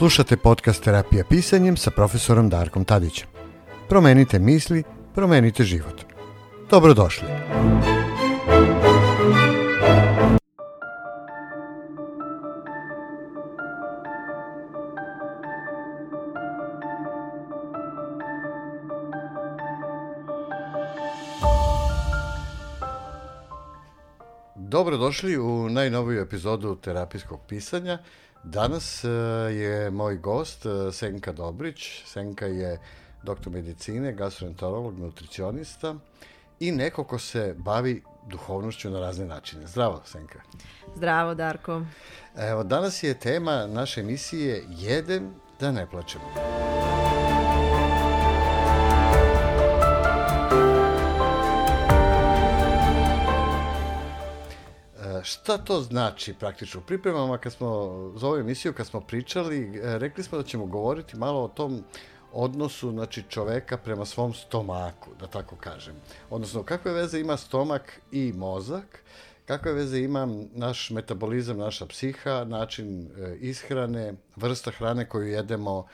Slušate podcast Terapija pisanjem sa profesorom Darkom Tadićem. Promenite misli, promenite život. Dobrodošli. Dobrodošli u najnoviju epizodu terapijskog pisanja. Danas e, je moj gost e, Senka Dobrić. Senka je doktor medicine, gastroenterolog, nutricionista i neko ko se bavi duhovnošću na razne načine. Zdravo, Senka. Zdravo, Darko. Evo, danas je tema naše emisije Jedem da ne plačem. Šta to znači praktično? U pripremama kad smo za ovu emisiju, kad smo pričali, e, rekli smo da ćemo govoriti malo o tom odnosu znači čoveka prema svom stomaku, da tako kažem. Odnosno, kakve veze ima stomak i mozak, kakve veze ima naš metabolizam, naša psiha, način e, ishrane, vrsta hrane koju jedemo,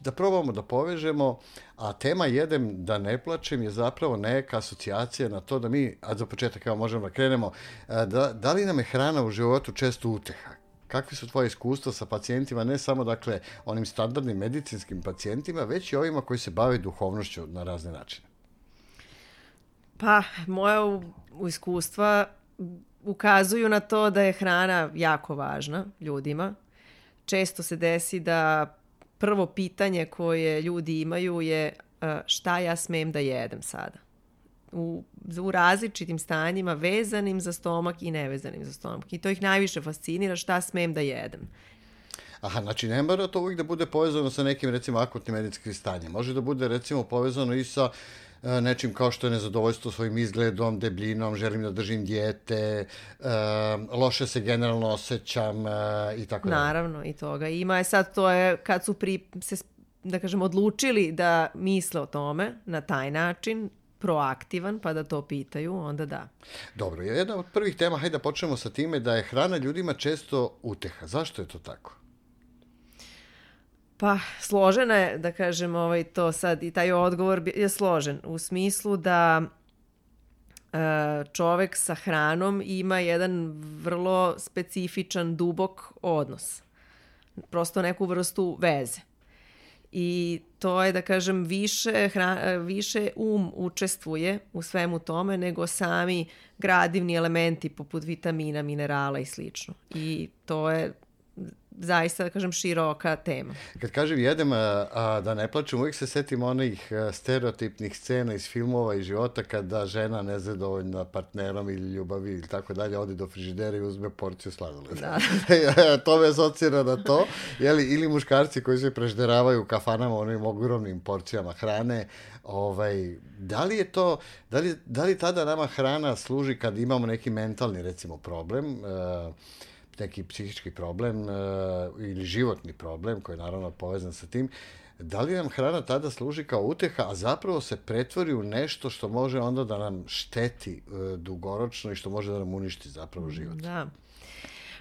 da probamo da povežemo, a tema jedem da ne plačem je zapravo neka asocijacija na to da mi, a za početak evo možemo da krenemo, da, da li nam je hrana u životu često uteha? Kakvi su tvoje iskustva sa pacijentima, ne samo dakle onim standardnim medicinskim pacijentima, već i ovima koji se bave duhovnošću na razne načine? Pa, moja iskustva ukazuju na to da je hrana jako važna ljudima, često se desi da prvo pitanje koje ljudi imaju je e, šta ja smem da jedem sada. U, u različitim stanjima vezanim za stomak i nevezanim za stomak. I to ih najviše fascinira šta smem da jedem. Aha, znači ne mora to uvijek da bude povezano sa nekim recimo akutnim medicinskim stanjem. Može da bude recimo povezano i sa nečim kao što je nezadovoljstvo svojim izgledom, debljinom, želim da držim dijete, e, loše se generalno osjećam e, i tako dalje. Naravno, i toga ima. Je sad to je kad su pri, se, da kažem, odlučili da misle o tome na taj način, proaktivan, pa da to pitaju, onda da. Dobro, jedna od prvih tema, hajde da počnemo sa time da je hrana ljudima često uteha. Zašto je to tako? Pa, složena je, da kažem, ovaj, to sad i taj odgovor je složen u smislu da e, čovek sa hranom ima jedan vrlo specifičan, dubok odnos. Prosto neku vrstu veze. I to je, da kažem, više, hra, više um učestvuje u svemu tome nego sami gradivni elementi poput vitamina, minerala i slično. I to je zaista, da kažem, široka tema. Kad kažem jedem, a, a da ne plačem, uvijek se setim onih stereotipnih scena iz filmova i života kada žena nezadovoljna partnerom ili ljubavi ili tako dalje, ode do frižidera i uzme porciju sladoleda. Da. to me asocira na to. Jeli, ili muškarci koji se prežderavaju u kafanama onim ogromnim porcijama hrane. Ovaj, da li je to, da li, da li tada nama hrana služi kad imamo neki mentalni, recimo, problem? Uh, neki psihički problem uh, ili životni problem koji je naravno povezan sa tim, da li nam hrana tada služi kao uteha, a zapravo se pretvori u nešto što može onda da nam šteti uh, dugoročno i što može da nam uništi zapravo život. Da.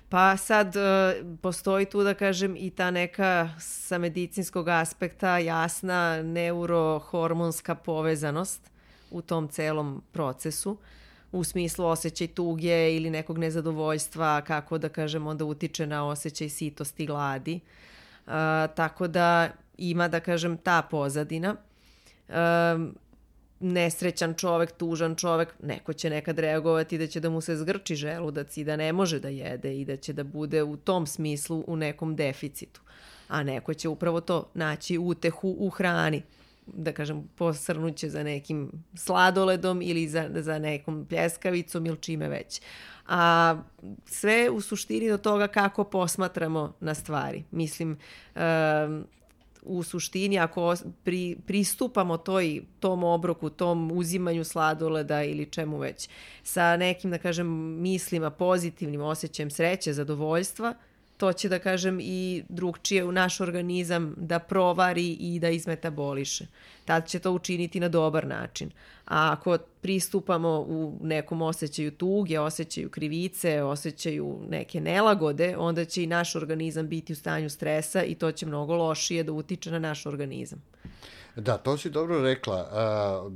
Pa sad uh, postoji tu da kažem i ta neka sa medicinskog aspekta jasna neurohormonska povezanost u tom celom procesu. Uh, u smislu osjećaj tuge ili nekog nezadovoljstva, kako da kažem, onda utiče na osjećaj sitosti i gladi. Uh, tako da ima, da kažem, ta pozadina. Uh, nesrećan čovek, tužan čovek, neko će nekad reagovati da će da mu se zgrči želudac i da ne može da jede i da će da bude u tom smislu u nekom deficitu. A neko će upravo to naći utehu u hrani da kažem, posrnuće za nekim sladoledom ili za, za nekom pljeskavicom ili čime već. A sve u suštini do toga kako posmatramo na stvari. Mislim, um, u suštini ako pri, pristupamo toj, tom obroku, tom uzimanju sladoleda ili čemu već, sa nekim, da kažem, mislima, pozitivnim osjećajem sreće, zadovoljstva, to će da kažem i drugčije u naš organizam da provari i da izmetaboliše. Tad će to učiniti na dobar način. A ako pristupamo u nekom osjećaju tuge, osjećaju krivice, osjećaju neke nelagode, onda će i naš organizam biti u stanju stresa i to će mnogo lošije da utiče na naš organizam. Da, to si dobro rekla. A,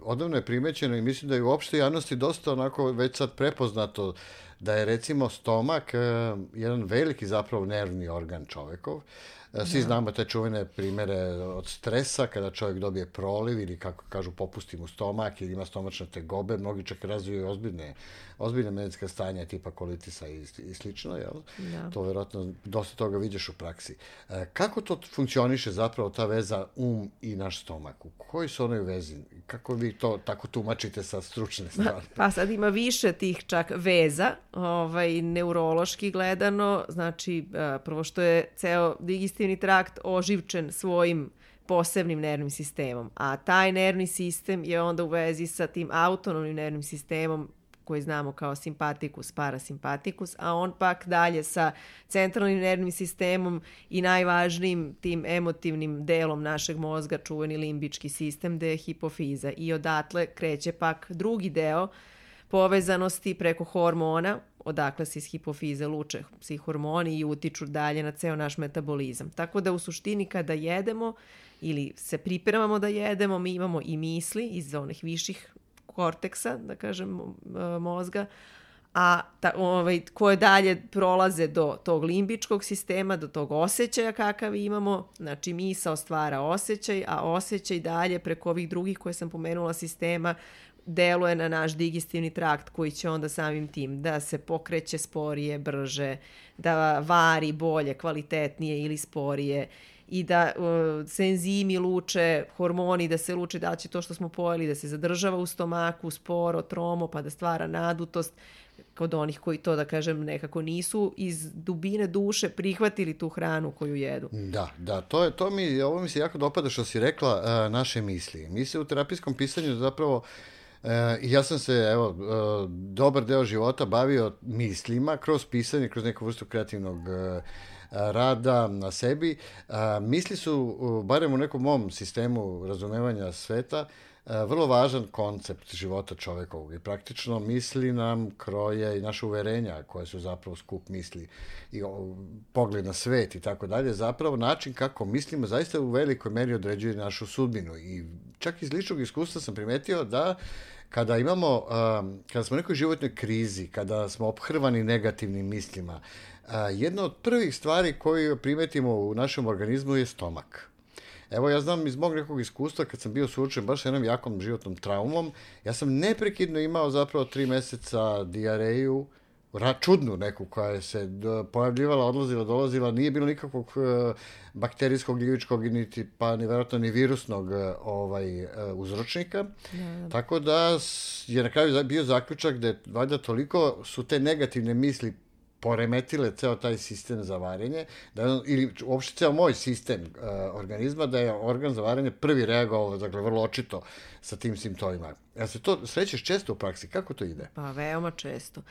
odavno je primećeno i mislim da je u opšte javnosti dosta onako već sad prepoznato da je recimo stomak jedan veliki zapravo nervni organ čovekov E, svi da. znamo te čuvene primere od stresa, kada čovjek dobije proliv ili kako kažu popusti mu stomak ili ima stomačne tegobe, mnogi čak razviju ozbiljne, ozbiljne medicinske stanja tipa kolitisa i, i slično, jel? Da. To verovatno dosta toga vidiš u praksi. E, kako to funkcioniše zapravo ta veza um i naš stomak? U kojoj su onoj vezi? Kako vi to tako tumačite sa stručne strane? Pa sad ima više tih čak veza, ovaj, neurološki gledano, znači e, prvo što je ceo digestivni trakt oživčen svojim posebnim nervnim sistemom, a taj nervni sistem je onda u vezi sa tim autonomnim nervnim sistemom koji znamo kao simpatikus, parasimpatikus, a on pak dalje sa centralnim nervnim sistemom i najvažnijim tim emotivnim delom našeg mozga, čuveni limbički sistem, gde je hipofiza. I odatle kreće pak drugi deo povezanosti preko hormona, odakle se iz hipofize luče psi hormoni i utiču dalje na ceo naš metabolizam. Tako da u suštini kada jedemo ili se pripremamo da jedemo, mi imamo i misli iz onih viših korteksa, da kažem, mozga, a ta, ovaj, koje dalje prolaze do tog limbičkog sistema, do tog osjećaja kakav imamo, znači misao stvara osjećaj, a osjećaj dalje preko ovih drugih koje sam pomenula sistema deluje na naš digestivni trakt koji će onda samim tim da se pokreće sporije, brže, da vari bolje, kvalitetnije ili sporije i da uh, se enzimi luče, hormoni da se luče, da će to što smo pojeli da se zadržava u stomaku, sporo, tromo, pa da stvara nadutost kod onih koji to, da kažem, nekako nisu iz dubine duše prihvatili tu hranu koju jedu. Da, da, to, je, to mi, ovo mi se jako dopada što si rekla, uh, naše misli. Mi se u terapijskom pisanju zapravo E, ja sam se, evo, e, dobar deo života bavio mislima kroz pisanje, kroz neku vrstu kreativnog e, rada na sebi. Misli su, barem u nekom mom sistemu razumevanja sveta, vrlo važan koncept života čovekovog i praktično misli nam kroje i naše uverenja koje su zapravo skup misli i pogled na svet i tako dalje, zapravo način kako mislimo zaista u velikoj meri određuje našu sudbinu i čak iz ličnog iskustva sam primetio da kada imamo, kada smo u nekoj životnoj krizi, kada smo ophrvani negativnim mislima, uh, jedna od prvih stvari koju primetimo u našem organizmu je stomak. Evo, ja znam iz mog nekog iskustva, kad sam bio suočen baš jednom jakom životnom traumom, ja sam neprekidno imao zapravo tri meseca diareju, čudnu neku koja se pojavljivala, odlazila, dolazila, nije bilo nikakvog e, bakterijskog, gljivičkog, niti, pa ni verovatno ni virusnog e, ovaj, e, uzročnika. Da, da. Tako da je na kraju bio zaključak da je valjda toliko su te negativne misli poremetile ceo taj sistem za varenje, da, ili uopšte ceo moj sistem uh, organizma, da je organ za varenje prvi reagovao, dakle, vrlo očito sa tim simptomima. Ja se to srećeš često u praksi? Kako to ide? Pa veoma često.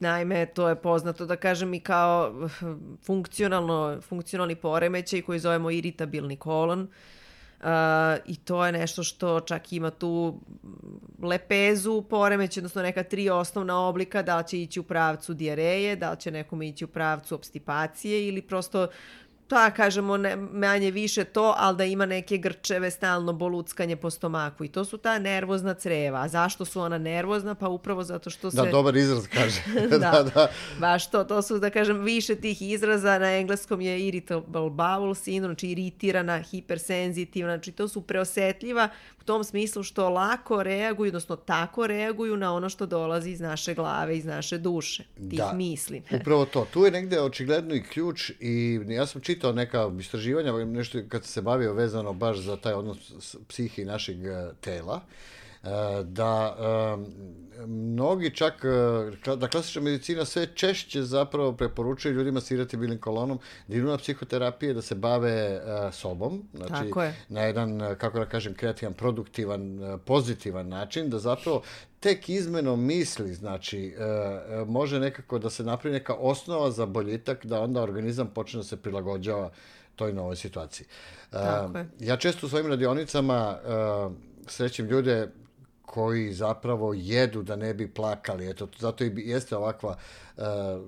Naime, to je poznato da kažem i kao funkcionalno, funkcionalni poremećaj koji zovemo iritabilni kolon, Uh, I to je nešto što čak ima tu lepezu poremeć, odnosno neka tri osnovna oblika, da li će ići u pravcu diareje, da li će nekome ići u pravcu obstipacije ili prosto ta, kažemo, ne, manje više to, ali da ima neke grčeve, stalno boluckanje po stomaku. I to su ta nervozna creva. A zašto su ona nervozna? Pa upravo zato što da, se... Da, dobar izraz kaže. da, da, da. Baš to, to su, da kažem, više tih izraza. Na engleskom je irritable bowel syndrome, znači iritirana, hipersenzitivna, znači to su preosetljiva u tom smislu što lako reaguju, odnosno tako reaguju na ono što dolazi iz naše glave, iz naše duše, tih da, misli. upravo to. Tu je negde očigledno i ključ i ja sam čitao neka istraživanja, nešto kad se bavio vezano baš za taj odnos psihi našeg e, tela, e, da mnogi čak, e, da klasična medicina sve češće zapravo preporučuje ljudima s iritabilnim kolonom da idu na psihoterapije, da se bave sobom, znači na jedan, kako da kažem, kreativan, produktivan, pozitivan način, da zapravo tek izmenom misli, znači, e, e, može nekako da se napravi neka osnova za boljitak, da onda organizam počne da se prilagođava toj novoj situaciji. E, Tako je. ja često u svojim radionicama e, srećem ljude koji zapravo jedu da ne bi plakali. Eto, zato i jeste ovakva e,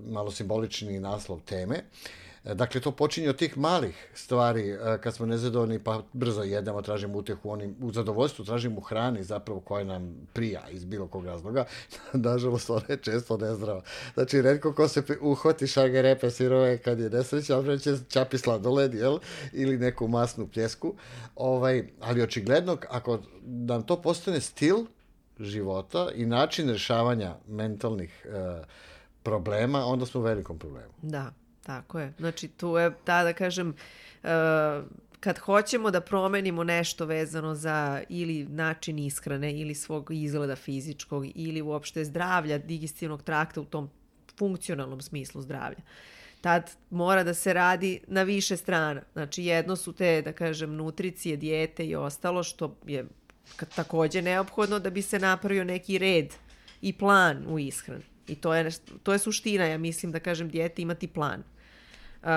malo simbolični naslov teme. E, Dakle, to počinje od tih malih stvari, e, kad smo nezadovoljni pa brzo jedemo, tražimo utehu, onim, u zadovoljstvu tražimo hrani zapravo koja nam prija iz bilo kog razloga. Nažalost, ona je često nezdrava. Znači, redko ko se uhvati šage repe sirove kad je nesreća, a će čapi sladoled, jel? Ili neku masnu pljesku. Ovaj, ali očigledno, ako nam to postane stil života i način rešavanja mentalnih e, problema, onda smo u velikom problemu. Da, tako je. Znači, tu je, ta da kažem, e, kad hoćemo da promenimo nešto vezano za ili način ishrane ili svog izgleda fizičkog ili uopšte zdravlja digestivnog trakta u tom funkcionalnom smislu zdravlja, tad mora da se radi na više strana. Znači, jedno su te, da kažem, nutricije, dijete i ostalo, što je takođe neophodno da bi se napravio neki red i plan u ishrani. I to je, to je suština, ja mislim, da kažem, dijete imati plan. Uh,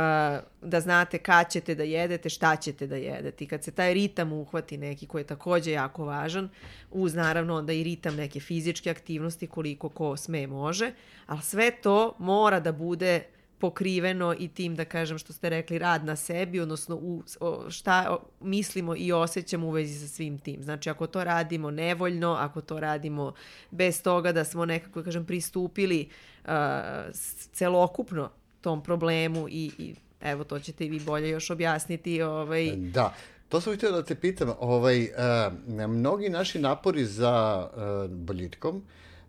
da znate kad ćete da jedete, šta ćete da jedete. I kad se taj ritam uhvati neki koji je takođe jako važan, uz naravno onda i ritam neke fizičke aktivnosti koliko ko sme može, ali sve to mora da bude pokriveno i tim, da kažem, što ste rekli, rad na sebi, odnosno u, o, šta mislimo i osjećamo u vezi sa svim tim. Znači, ako to radimo nevoljno, ako to radimo bez toga da smo nekako, da kažem, pristupili uh, celokupno tom problemu i, i evo, to ćete i vi bolje još objasniti. Ovaj, Da, to sam htio da te pitam. Ovaj, uh, mnogi naši napori za uh, boljitkom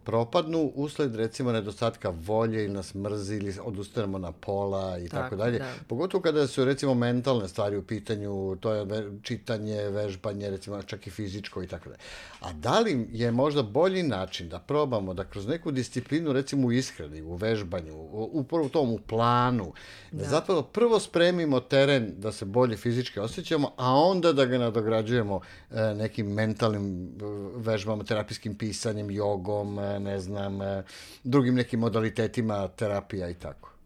propadnu usled recimo nedostatka volje ili nas mrzi ili odustanemo na pola i tako, Tako, dalje. da. Pogotovo kada su recimo mentalne stvari u pitanju, to je čitanje, vežbanje, recimo čak i fizičko i tako dalje. A da li je možda bolji način da probamo da kroz neku disciplinu recimo u ishrani, u vežbanju, upravo u tom u planu, da. zapravo prvo spremimo teren da se bolje fizički osjećamo, a onda da ga nadograđujemo e, nekim mentalnim e, vežbama, terapijskim pisanjem, jogom, e, ne znam, e, drugim nekim modalitetima terapija i tako.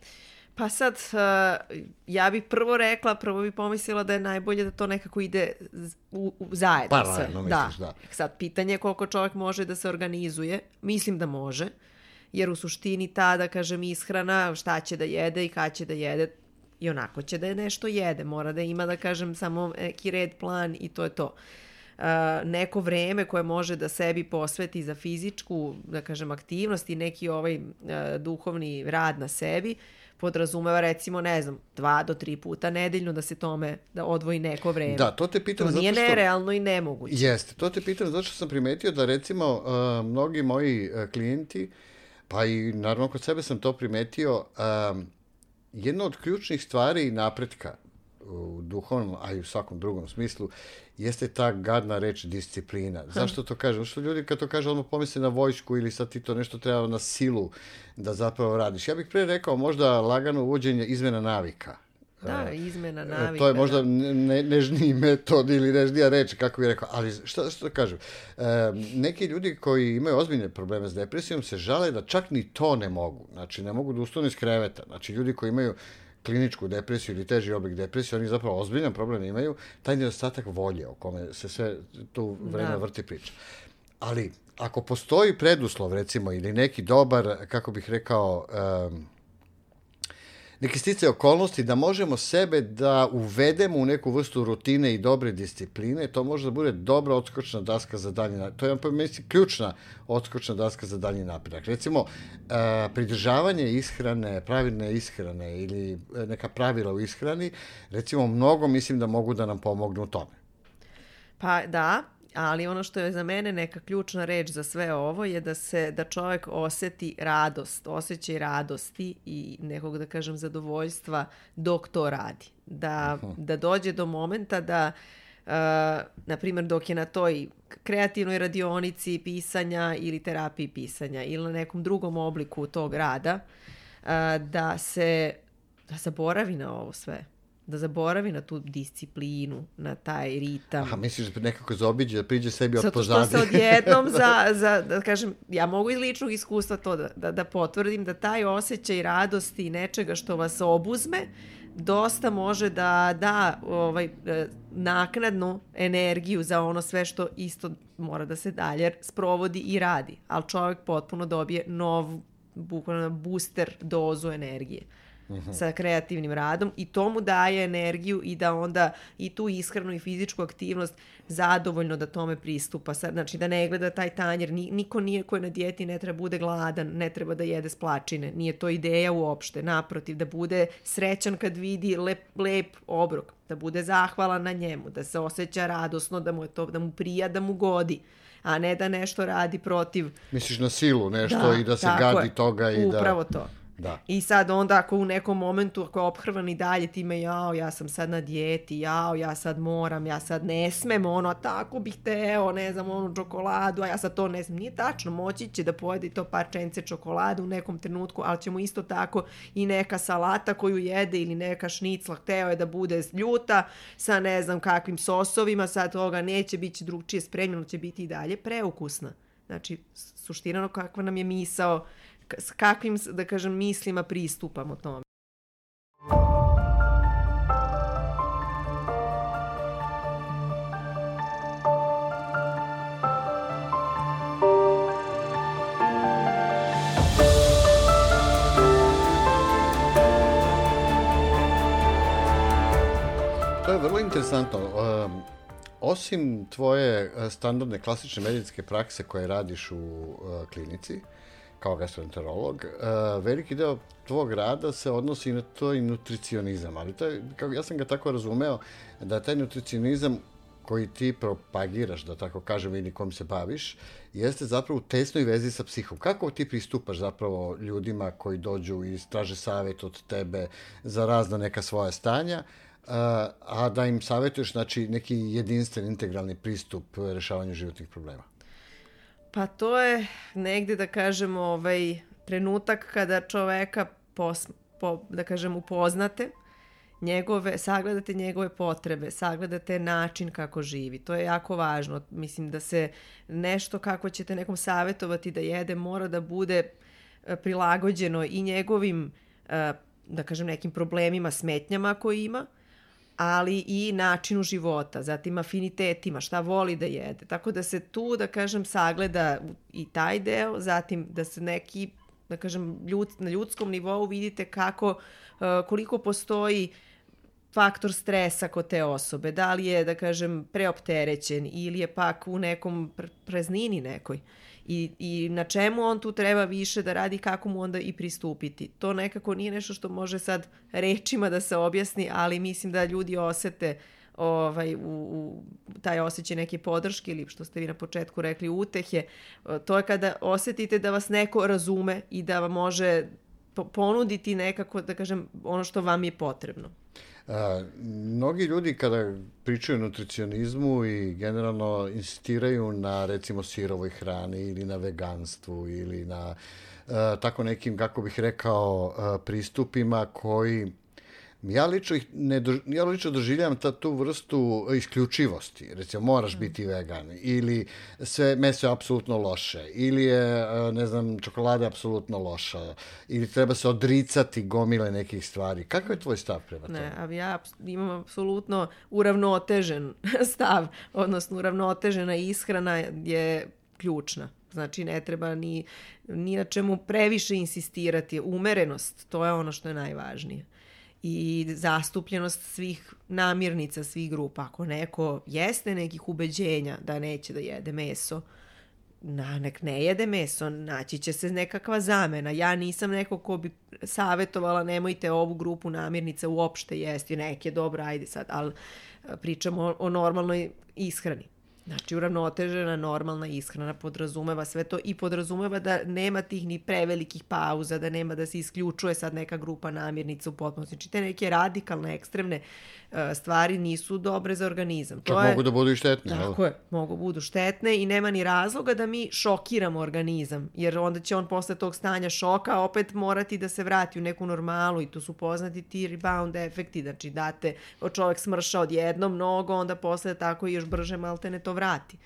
Pa sad, uh, ja bih prvo rekla, prvo bih pomislila da je najbolje da to nekako ide u, u zajedno Paralelno sve. misliš, da. Sad, pitanje je koliko čovjek može da se organizuje. Mislim da može, jer u suštini ta, da kažem, ishrana, šta će da jede i kad će da jede, i onako će da je nešto jede. Mora da ima, da kažem, samo neki red, plan i to je to. Uh, neko vreme koje može da sebi posveti za fizičku, da kažem, aktivnost i neki ovaj uh, duhovni rad na sebi, podrazumeva recimo, ne znam, dva do tri puta nedeljno da se tome, da odvoji neko vreme. Da, to te pitam to zato nije što... nerealno i nemoguće. Jeste, to te pitam zato što sam primetio da recimo uh, mnogi moji uh, klijenti, pa i naravno kod sebe sam to primetio, um, jedna od ključnih stvari napretka u duhovnom, a i u svakom drugom smislu, jeste ta gadna reč disciplina. Zašto to kažem? Što ljudi kad to kaže odmah pomisle na vojsku ili sad ti to nešto treba na silu da zapravo radiš. Ja bih pre rekao možda lagano uvođenje izmena navika. Da, izmena E, navika. To je možda da. ne, nežniji metod ili nežnija reč, kako bih rekao. Ali šta, šta da kažem? E, neki ljudi koji imaju ozbiljne probleme s depresijom se žale da čak ni to ne mogu. Znači, ne mogu da ustanu iz kreveta. Znači, ljudi koji imaju kliničku depresiju ili teži oblik depresije, oni zapravo ozbiljan problem imaju, taj nedostatak volje o kome se sve tu vreme Da. vrti priča. Ali, ako postoji preduslov, recimo, ili neki dobar, kako bih rekao, em, neki sticaj okolnosti da možemo sebe da uvedemo u neku vrstu rutine i dobre discipline, to može da bude dobra odskočna daska za dalje napredak. To je, pa mislim, ključna odskočna daska za dalje napredak. Recimo, e, pridržavanje ishrane, pravilne ishrane ili e, neka pravila u ishrani, recimo, mnogo mislim da mogu da nam pomognu u tome. Pa da, ali ono što je za mene neka ključna reč za sve ovo je da se da čovjek oseti radost, osjećaj radosti i nekog da kažem zadovoljstva dok to radi. Da, da dođe do momenta da Uh, na primjer dok je na toj kreativnoj radionici pisanja ili terapiji pisanja ili na nekom drugom obliku tog rada uh, da se da zaboravi na ovo sve da zaboravi na tu disciplinu, na taj ritam. Aha, misliš da nekako zaobiđe, da priđe sebi od Zato pozadi? što se odjednom za, za, da kažem, ja mogu iz ličnog iskustva to da, da, da potvrdim, da taj osjećaj radosti i nečega što vas obuzme, dosta može da da ovaj, e, naknadnu energiju za ono sve što isto mora da se dalje sprovodi i radi. Ali čovjek potpuno dobije nov, bukvalno booster dozu energije sa kreativnim radom i to mu daje energiju i da onda i tu ishranu i fizičku aktivnost zadovoljno da tome pristupa. Znači da ne gleda taj tanjer. Ni, niko nije ko je na dijeti ne treba bude gladan, ne treba da jede splačine. Nije to ideja uopšte. Naprotiv, da bude srećan kad vidi lep, lep obrok, da bude zahvalan na njemu, da se osjeća radosno, da mu, je to, da mu prija, da mu godi a ne da nešto radi protiv Misliš na silu nešto i da se gadi je. toga i da... Upravo to. Da. I sad onda ako u nekom momentu, ako je ophrvan i dalje time, jao, ja sam sad na dijeti, jao, ja sad moram, ja sad ne smem, ono, tako bih teo, ne znam, onu čokoladu, a ja sad to ne smem. Nije tačno, moći će da pojede to parčence čokolade u nekom trenutku, ali će mu isto tako i neka salata koju jede ili neka šnicla, hteo je da bude ljuta sa ne znam kakvim sosovima, sad toga neće, bit će drugčije spremljeno, će biti i dalje preukusna. Znači, suština ono kakva nam je misao, s kakvim, da kažem, mislima pristupamo tome. To je vrlo interesantno. Um, osim tvoje uh, standardne klasične medicinske prakse koje radiš u uh, klinici, kao gastroenterolog, uh, veliki deo tvog rada se odnosi na to i nutricionizam, ali to je, kako, ja sam ga tako razumeo, da taj nutricionizam koji ti propagiraš, da tako kažem, ili kom se baviš, jeste zapravo u tesnoj vezi sa psihom. Kako ti pristupaš zapravo ljudima koji dođu i traže savjet od tebe za razna neka svoja stanja, a, a da im savjetuješ znači, neki jedinstven, integralni pristup rešavanju životnih problema? Pa to je negde, da kažem, ovaj, trenutak kada čoveka pos, po, da kažem, upoznate, njegove, sagledate njegove potrebe, sagledate način kako živi. To je jako važno. Mislim da se nešto kako ćete nekom savjetovati da jede mora da bude e, prilagođeno i njegovim, e, da kažem, nekim problemima, smetnjama koje ima, ali i načinu života, zatim afinitetima, šta voli da jede. Tako da se tu, da kažem, sagleda i taj deo, zatim da se neki, da kažem, ljud, na ljudskom nivou vidite kako, uh, koliko postoji faktor stresa kod te osobe. Da li je, da kažem, preopterećen ili je pak u nekom pr praznini nekoj. I, I na čemu on tu treba više da radi, kako mu onda i pristupiti. To nekako nije nešto što može sad rečima da se objasni, ali mislim da ljudi osete ovaj, u, u taj osjećaj neke podrške ili što ste vi na početku rekli utehe. To je kada osetite da vas neko razume i da vam može ponuditi nekako, da kažem, ono što vam je potrebno. A, mnogi ljudi kada pričaju o nutricionizmu i generalno insistiraju na recimo sirovoj hrani ili na veganstvu ili na a, tako nekim, kako bih rekao, a, pristupima koji Ja lično, ih ne ja lično doživljam ta, tu vrstu isključivosti. Recimo, moraš biti vegan ili sve meso je apsolutno loše ili je, ne znam, čokolada je apsolutno loša ili treba se odricati gomile nekih stvari. Kakav je tvoj stav prema tome? Ne, a ja imam apsolutno uravnotežen stav, odnosno uravnotežena ishrana je ključna. Znači, ne treba ni, ni na čemu previše insistirati. Umerenost, to je ono što je najvažnije i zastupljenost svih namirnica, svih grupa. Ako neko jeste nekih ubeđenja da neće da jede meso, na, nek ne jede meso, naći će se nekakva zamena. Ja nisam neko ko bi savjetovala nemojte ovu grupu namirnica uopšte jesti, neke dobro, ajde sad, ali pričamo o, o normalnoj ishrani. Znači, uravnotežena, normalna ishrana podrazumeva sve to i podrazumeva da nema tih ni prevelikih pauza, da nema da se isključuje sad neka grupa namirnica u potpunosti. Znači, te neke radikalne, ekstremne uh, stvari nisu dobre za organizam. Čak to mogu da budu i štetne. Tako je, mogu budu štetne i nema ni razloga da mi šokiramo organizam, jer onda će on posle tog stanja šoka opet morati da se vrati u neku normalu i tu su poznati ti rebound efekti, znači date, čovek smrša odjednom mnogo, onda posle tako i još brže maltene to vrati.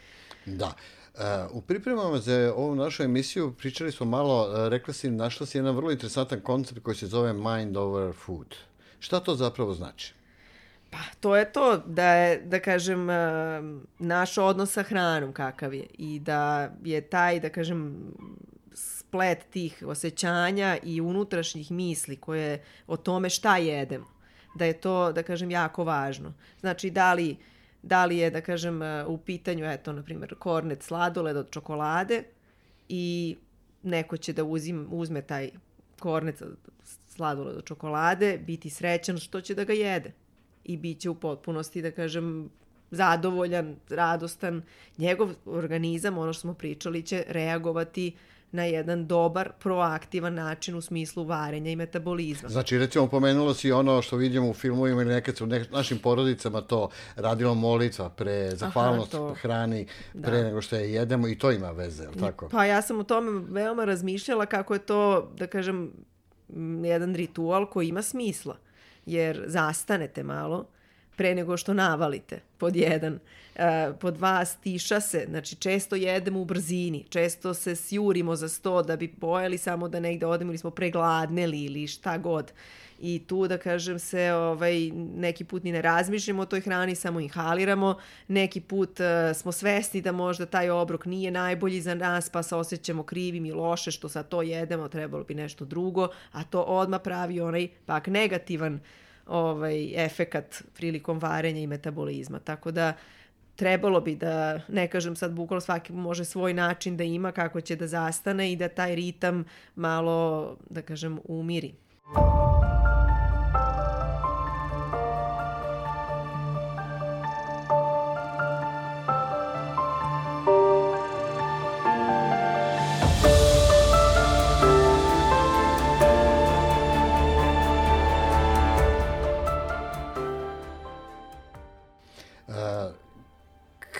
Da. Uh, u pripremama za ovu našu emisiju pričali smo malo, uh, rekla si, našla si jedan vrlo interesantan koncept koji se zove mind over food. Šta to zapravo znači? Pa, to je to, da je, da kažem, uh, naš odnos sa hranom kakav je i da je taj, da kažem, splet tih osjećanja i unutrašnjih misli koje o tome šta jedemo, da je to, da kažem, jako važno. Znači, da li uh, da li je, da kažem, e, u pitanju, eto, na primjer, kornet sladoled od čokolade i neko će da uzim, uzme taj kornet sladoled od čokolade, biti srećan što će da ga jede i bit će u potpunosti, da kažem, zadovoljan, radostan. Njegov organizam, ono što smo pričali, će reagovati uh, na jedan dobar, proaktivan način u smislu varenja i metabolizma. Znači, recimo, pomenulo si ono što vidimo u filmovima ili nekad se u nek našim porodicama to radilo molitva pre zahvalnost Aha, to... hrani pre da. nego što je jedemo i to ima veze, ali tako? Pa ja sam o tome veoma razmišljala kako je to, da kažem, jedan ritual koji ima smisla. Jer zastanete malo pre nego što navalite, pod jedan. E, pod dva stiša se, znači često jedemo u brzini, često se sjurimo za sto da bi pojeli samo da negde odemo ili smo pregladneli ili šta god. I tu, da kažem se, ovaj, neki put ni ne razmišljamo o toj hrani, samo inhaliramo. Neki put uh, smo svesni da možda taj obrok nije najbolji za nas, pa se osjećamo krivim i loše što sad to jedemo, trebalo bi nešto drugo, a to odma pravi onaj pak negativan ovaj, efekat prilikom varenja i metabolizma. Tako da, trebalo bi da, ne kažem sad bukvalno svaki može svoj način da ima kako će da zastane i da taj ritam malo, da kažem, umiri.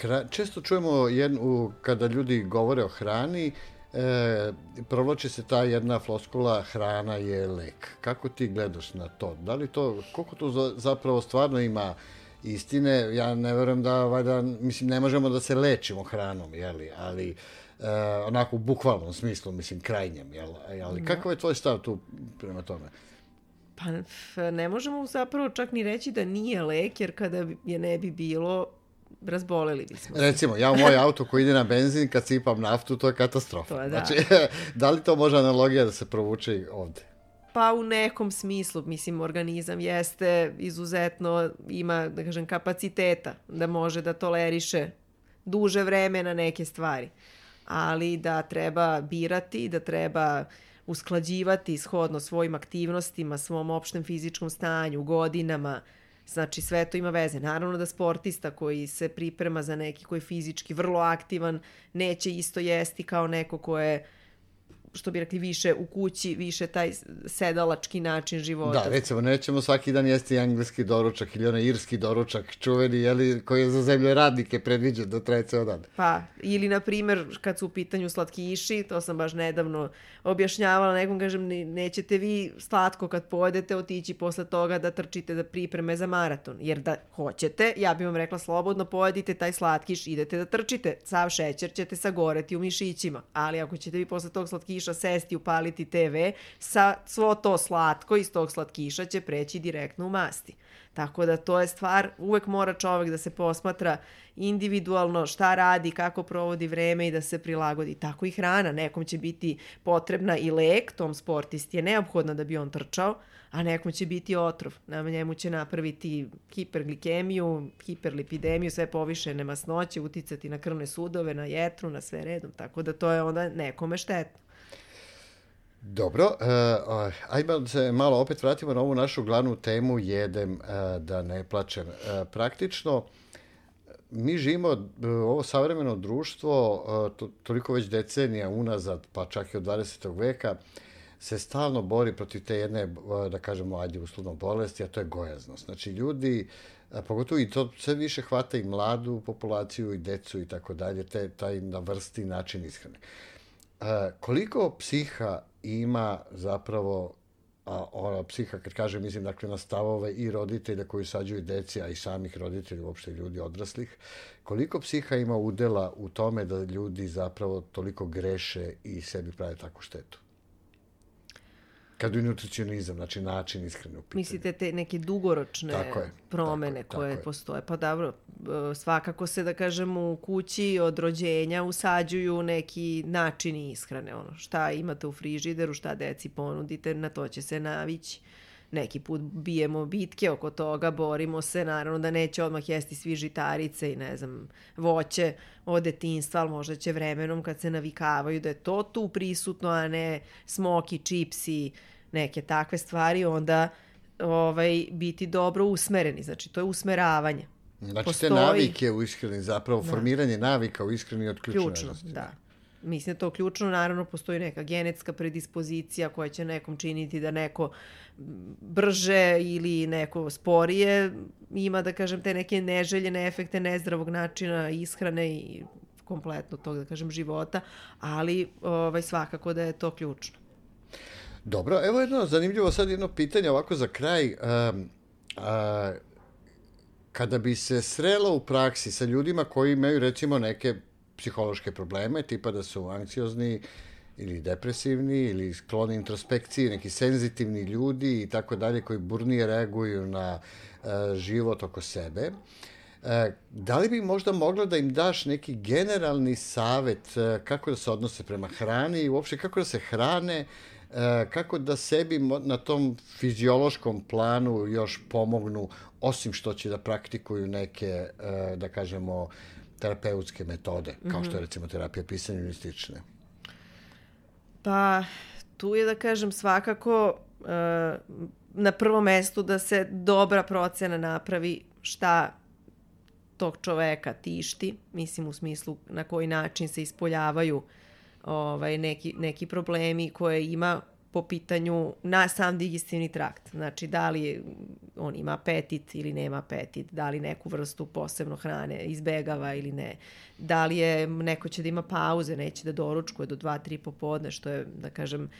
Hra, često čujemo jednu, kada ljudi govore o hrani, e, provlači se ta jedna floskula hrana je lek. Kako ti gledaš na to? Da li to, koliko to za, zapravo stvarno ima istine? Ja ne verujem da, valjda, mislim, ne možemo da se lečimo hranom, jeli, ali e, onako u bukvalnom smislu, mislim, krajnjem, jel? Ali da. kakav je tvoj stav tu prema tome? Pa ne možemo zapravo čak ni reći da nije lek, jer kada je ne bi bilo, razboleli bismo. Recimo, ja u moj auto koji ide na benzin, kad sipam naftu, to je katastrofa. To je, da. Znači, da li to može analogija da se provuče ovde? Pa u nekom smislu, mislim, organizam jeste izuzetno, ima, da kažem, kapaciteta da može da toleriše duže vreme na neke stvari. Ali da treba birati, da treba usklađivati shodno svojim aktivnostima, svom opštem fizičkom stanju, godinama, Znači sve to ima veze. Naravno da sportista koji se priprema za neki koji je fizički vrlo aktivan neće isto jesti kao neko ko je što bi rekli, više u kući, više taj sedalački način života. Da, recimo, nećemo svaki dan jesti engleski doručak ili onaj irski doručak, čuveni, jeli, koji je za zemlje radnike predviđen da traje ceo dan. Pa, ili, na primer, kad su u pitanju slatkiši, to sam baš nedavno objašnjavala, nekom kažem, nećete vi slatko kad pojedete otići posle toga da trčite da pripreme za maraton, jer da hoćete, ja bih vam rekla slobodno pojedite taj slatkiš, idete da trčite, sav šećer ćete sagoreti u mišićima, ali ako ćete vi posle tog slatkiša slatkiša sesti, upaliti TV, sa svo to slatko iz tog slatkiša će preći direktno u masti. Tako da to je stvar, uvek mora čovek da se posmatra individualno šta radi, kako provodi vreme i da se prilagodi. Tako i hrana. Nekom će biti potrebna i lek, tom sportisti je neophodna da bi on trčao, a nekom će biti otrov. Na njemu će napraviti hiperglikemiju, hiperlipidemiju, sve povišene masnoće, uticati na krvne sudove, na jetru, na sve redom. Tako da to je onda nekome štetno. Dobro, uh, ajmo da se malo opet vratimo na ovu našu glavnu temu jedem uh, da ne plačem. Uh, praktično, mi živimo e, ovo savremeno društvo e, to, toliko već decenija unazad, pa čak i od 20. veka, se stalno bori protiv te jedne, e, da kažemo, ajde uslovno bolesti, a to je gojaznost. Znači, ljudi, pogotovo i to sve više hvata i mladu populaciju i decu i tako dalje, te, taj na vrsti način ishrane. Koliko psiha ima zapravo a ona psiha, kad kažem, mislim dakle na stavove i roditelja koji sađuju deci, a i samih roditelja, uopšte ljudi odraslih, koliko psiha ima udela u tome da ljudi zapravo toliko greše i sebi prave takvu štetu? Kad je nutricionizam, znači način ishrane u pitanju. Mislite te neke dugoročne tako je, promene tako koje tako postoje? Pa dobro, e, svakako se, da kažem, u kući od rođenja usađuju neki načini ishrane. Ono, šta imate u frižideru, šta deci ponudite, na to će se navići. Neki put bijemo bitke oko toga, borimo se, naravno da neće odmah jesti svi žitarice i ne znam, voće od detinstva, ali možda će vremenom kad se navikavaju da je to tu prisutno, a ne smoki, čipsi, neke takve stvari, onda ovaj, biti dobro usmereni. Znači, to je usmeravanje. Znači, Postoji... te navike u ishrani, zapravo da. formiranje navika u ishrani od ključne Ključno, da. Mislim da to ključno, naravno postoji neka genetska predispozicija koja će nekom činiti da neko brže ili neko sporije ima, da kažem, te neke neželjene efekte nezdravog načina ishrane i kompletno tog, da kažem, života, ali ovaj, svakako da je to ključno. Dobro, evo jedno zanimljivo sad jedno pitanje ovako za kraj. Um, uh, kada bi se srelo u praksi sa ljudima koji imaju recimo neke psihološke probleme, tipa da su anksiozni ili depresivni ili skloni introspekciji, neki senzitivni ljudi i tako dalje koji burnije reaguju na uh, život oko sebe. Uh, da li bi možda mogla da im daš neki generalni savet uh, kako da se odnose prema hrani i uopšte kako da se hrane E, kako da sebi na tom fiziološkom planu još pomognu, osim što će da praktikuju neke, e, da kažemo, terapeutske metode, kao što je mhm. recimo terapija pisanja ili slične? Pa, tu je da kažem svakako e, na prvom mestu da se dobra procena napravi šta tog čoveka tišti, mislim u smislu na koji način se ispoljavaju ovaj, neki, neki problemi koje ima po pitanju na sam digestivni trakt. Znači, da li on ima apetit ili nema apetit, da li neku vrstu posebno hrane izbegava ili ne, da li je, neko će da ima pauze, neće da doručkuje do 2-3 popodne, što je, da kažem,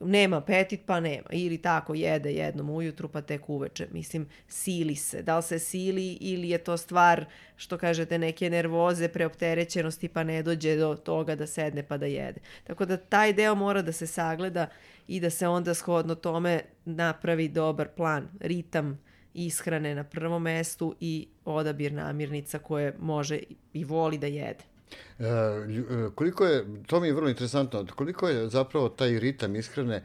nema apetit pa nema. Ili tako jede jednom ujutru pa tek uveče. Mislim, sili se. Da li se sili ili je to stvar što kažete neke nervoze, preopterećenosti pa ne dođe do toga da sedne pa da jede. Tako da taj deo mora da se sagleda i da se onda shodno tome napravi dobar plan, ritam ishrane na prvom mestu i odabir namirnica koje može i voli da jede. E, e, koliko je, to mi je vrlo interesantno, koliko je zapravo taj ritam ishrane,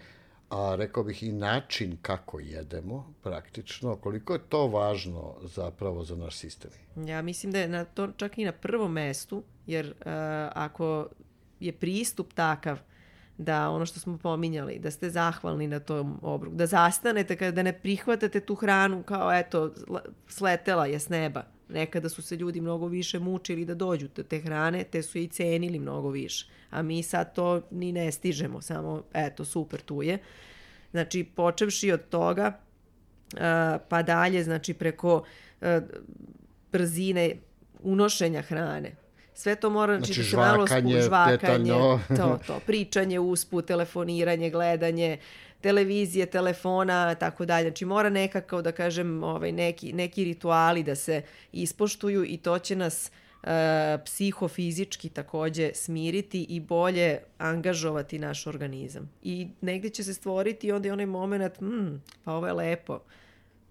a rekao bih i način kako jedemo praktično, koliko je to važno zapravo za naš sistem? Ja mislim da je na to čak i na prvom mestu, jer uh, ako je pristup takav da ono što smo pominjali, da ste zahvalni na tom obruku, da zastanete da ne prihvatate tu hranu kao eto sletela je s neba, Nekada su se ljudi mnogo više mučili da dođu do te hrane, te su i cenili mnogo više. A mi sad to ni ne stižemo, samo eto, super, tu je. Znači, počevši od toga, pa dalje, znači preko brzine unošenja hrane. Sve to mora znači, znači da malo spu, žvakanje, to, to, pričanje usput, telefoniranje, gledanje, televizije, telefona, tako dalje. Znači mora nekako da kažem ovaj, neki, neki rituali da se ispoštuju i to će nas e, psihofizički takođe smiriti i bolje angažovati naš organizam. I negde će se stvoriti onda i onaj moment, mm, pa ovo je lepo,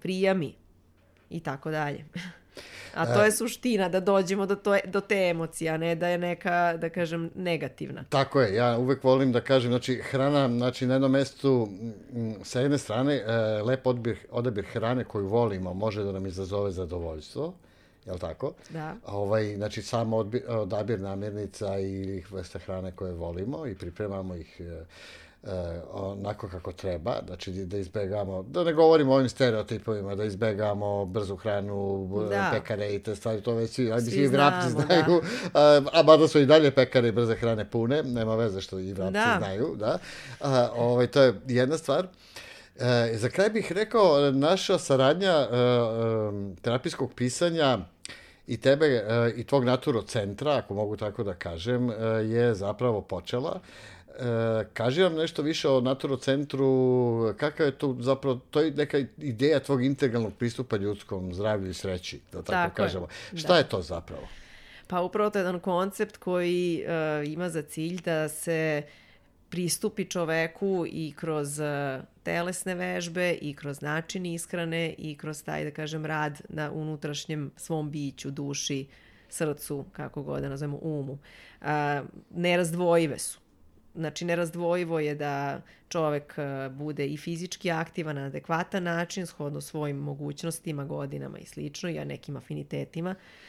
prija mi i tako dalje. A to je suština, da dođemo do, to, do te emocije, a ne da je neka, da kažem, negativna. Tako je, ja uvek volim da kažem, znači, hrana, znači, na jednom mestu, sa jedne strane, e, lep odbir, odabir hrane koju volimo može da nam izazove zadovoljstvo, jel tako? Da. Ovaj, znači, samo odbir, odabir namirnica i vrste hrane koje volimo i pripremamo ih e, e, onako kako treba, znači da izbegamo, da ne govorimo o ovim stereotipovima, da izbegamo brzu hranu, da. pekare i te stvari, to već svi, ajde svi vrapci da. znaju, da. a, a mada su i dalje pekare i brze hrane pune, nema veze što i vrapci da. znaju, da. A, ovaj, to je jedna stvar. E, za kraj bih rekao, naša saradnja e, e, terapijskog pisanja i tebe e, i tvog naturo centra, ako mogu tako da kažem, e, je zapravo počela. E, kaži nam nešto više o Naturo centru, kakav je to zapravo, to je neka ideja tvog integralnog pristupa ljudskom zdravlju i sreći, da tako, tako kažemo. Je. Šta da. je to zapravo? Pa upravo to je jedan koncept koji uh, ima za cilj da se pristupi čoveku i kroz uh, telesne vežbe i kroz način ishrane i kroz taj, da kažem, rad na unutrašnjem svom biću, duši, srcu, kako god da nazovemo, umu. Uh, nerazdvojive su Znači, nerazdvojivo je da čovek e, bude i fizički aktivan na adekvatan način, shodno svojim mogućnostima, godinama i slično, i nekim afinitetima. Uh,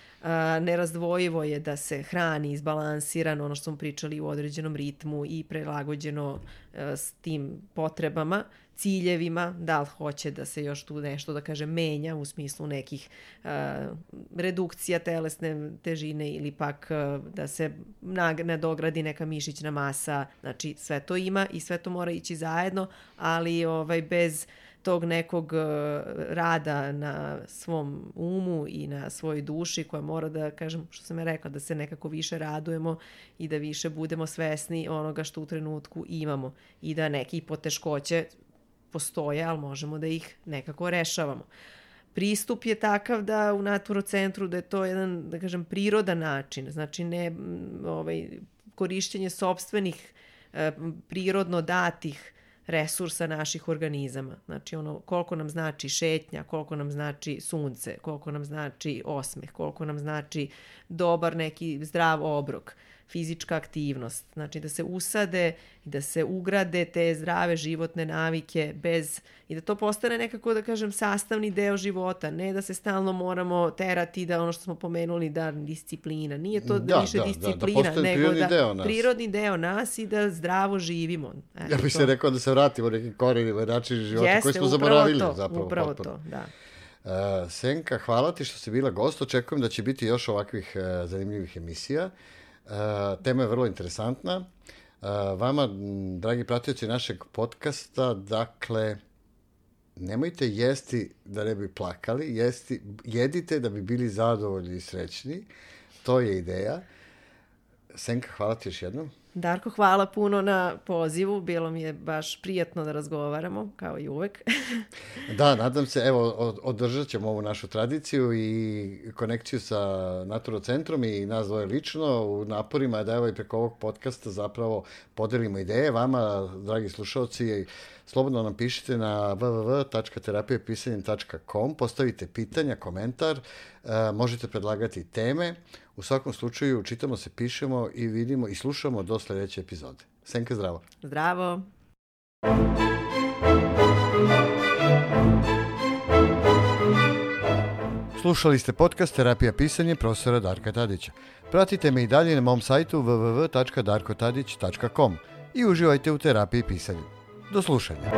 nerazdvojivo je da se hrani izbalansirano, ono što smo pričali u određenom ritmu i prelagođeno uh, s tim potrebama, ciljevima, da li hoće da se još tu nešto, da kaže, menja u smislu nekih uh, redukcija telesne težine ili pak uh, da se nadogradi neka mišićna masa, znači sve to ima i sve to mora ići zajedno, ali ovaj bez tog nekog rada na svom umu i na svojoj duši koja mora da, kažem, što sam je rekla, da se nekako više radujemo i da više budemo svesni onoga što u trenutku imamo i da neki poteškoće postoje, ali možemo da ih nekako rešavamo. Pristup je takav da u naturocentru da je to jedan, da kažem, prirodan način, znači ne ovaj, korišćenje sobstvenih e, prirodno datih resursa naših organizama. Znači ono koliko nam znači šetnja, koliko nam znači sunce, koliko nam znači osmeh, koliko nam znači dobar neki zdrav obrok. Uh, fizička aktivnost. Znači da se usade i da se ugrade te zdrave životne navike bez i da to postane nekako da kažem sastavni deo života, ne da se stalno moramo terati da ono što smo pomenuli da disciplina, nije to da, više da, disciplina, da, da nego da deo nas. prirodni deo nas i da zdravo živimo. Eto, ja bih se rekao da se vratimo nekim korenima način života Jeste, koji smo zaboravili to, zapravo. Upravo potpuno. to, da. Uh, Senka, hvala ti što si bila gost. Očekujem da će biti još ovakvih uh, zanimljivih emisija. Eh, tema je vrlo interesantna. Uh, vama, dragi pratioci našeg podcasta, dakle, nemojte jesti da ne bi plakali, jesti, jedite da bi bili zadovoljni i srećni. To je ideja. Senka, hvala ti još jednom. Darko, hvala puno na pozivu. Bilo mi je baš prijatno da razgovaramo, kao i uvek. da, nadam se, evo, održat ćemo ovu našu tradiciju i konekciju sa Naturo centrom i nas dvoje lično u naporima da evo i preko ovog podcasta zapravo podelimo ideje vama, dragi slušalci, slobodno nam pišite na www.terapijepisanjem.com, postavite pitanja, komentar, e, možete predlagati teme. U svakom slučaju čitamo se, pišemo i vidimo i slušamo do sledeće epizode. Senka, zdravo. Zdravo. Slušali ste podcast Terapija pisanje profesora Darka Tadića. Pratite me i dalje na mom sajtu www.darkotadić.com i uživajte u terapiji pisanja. Do slušanja.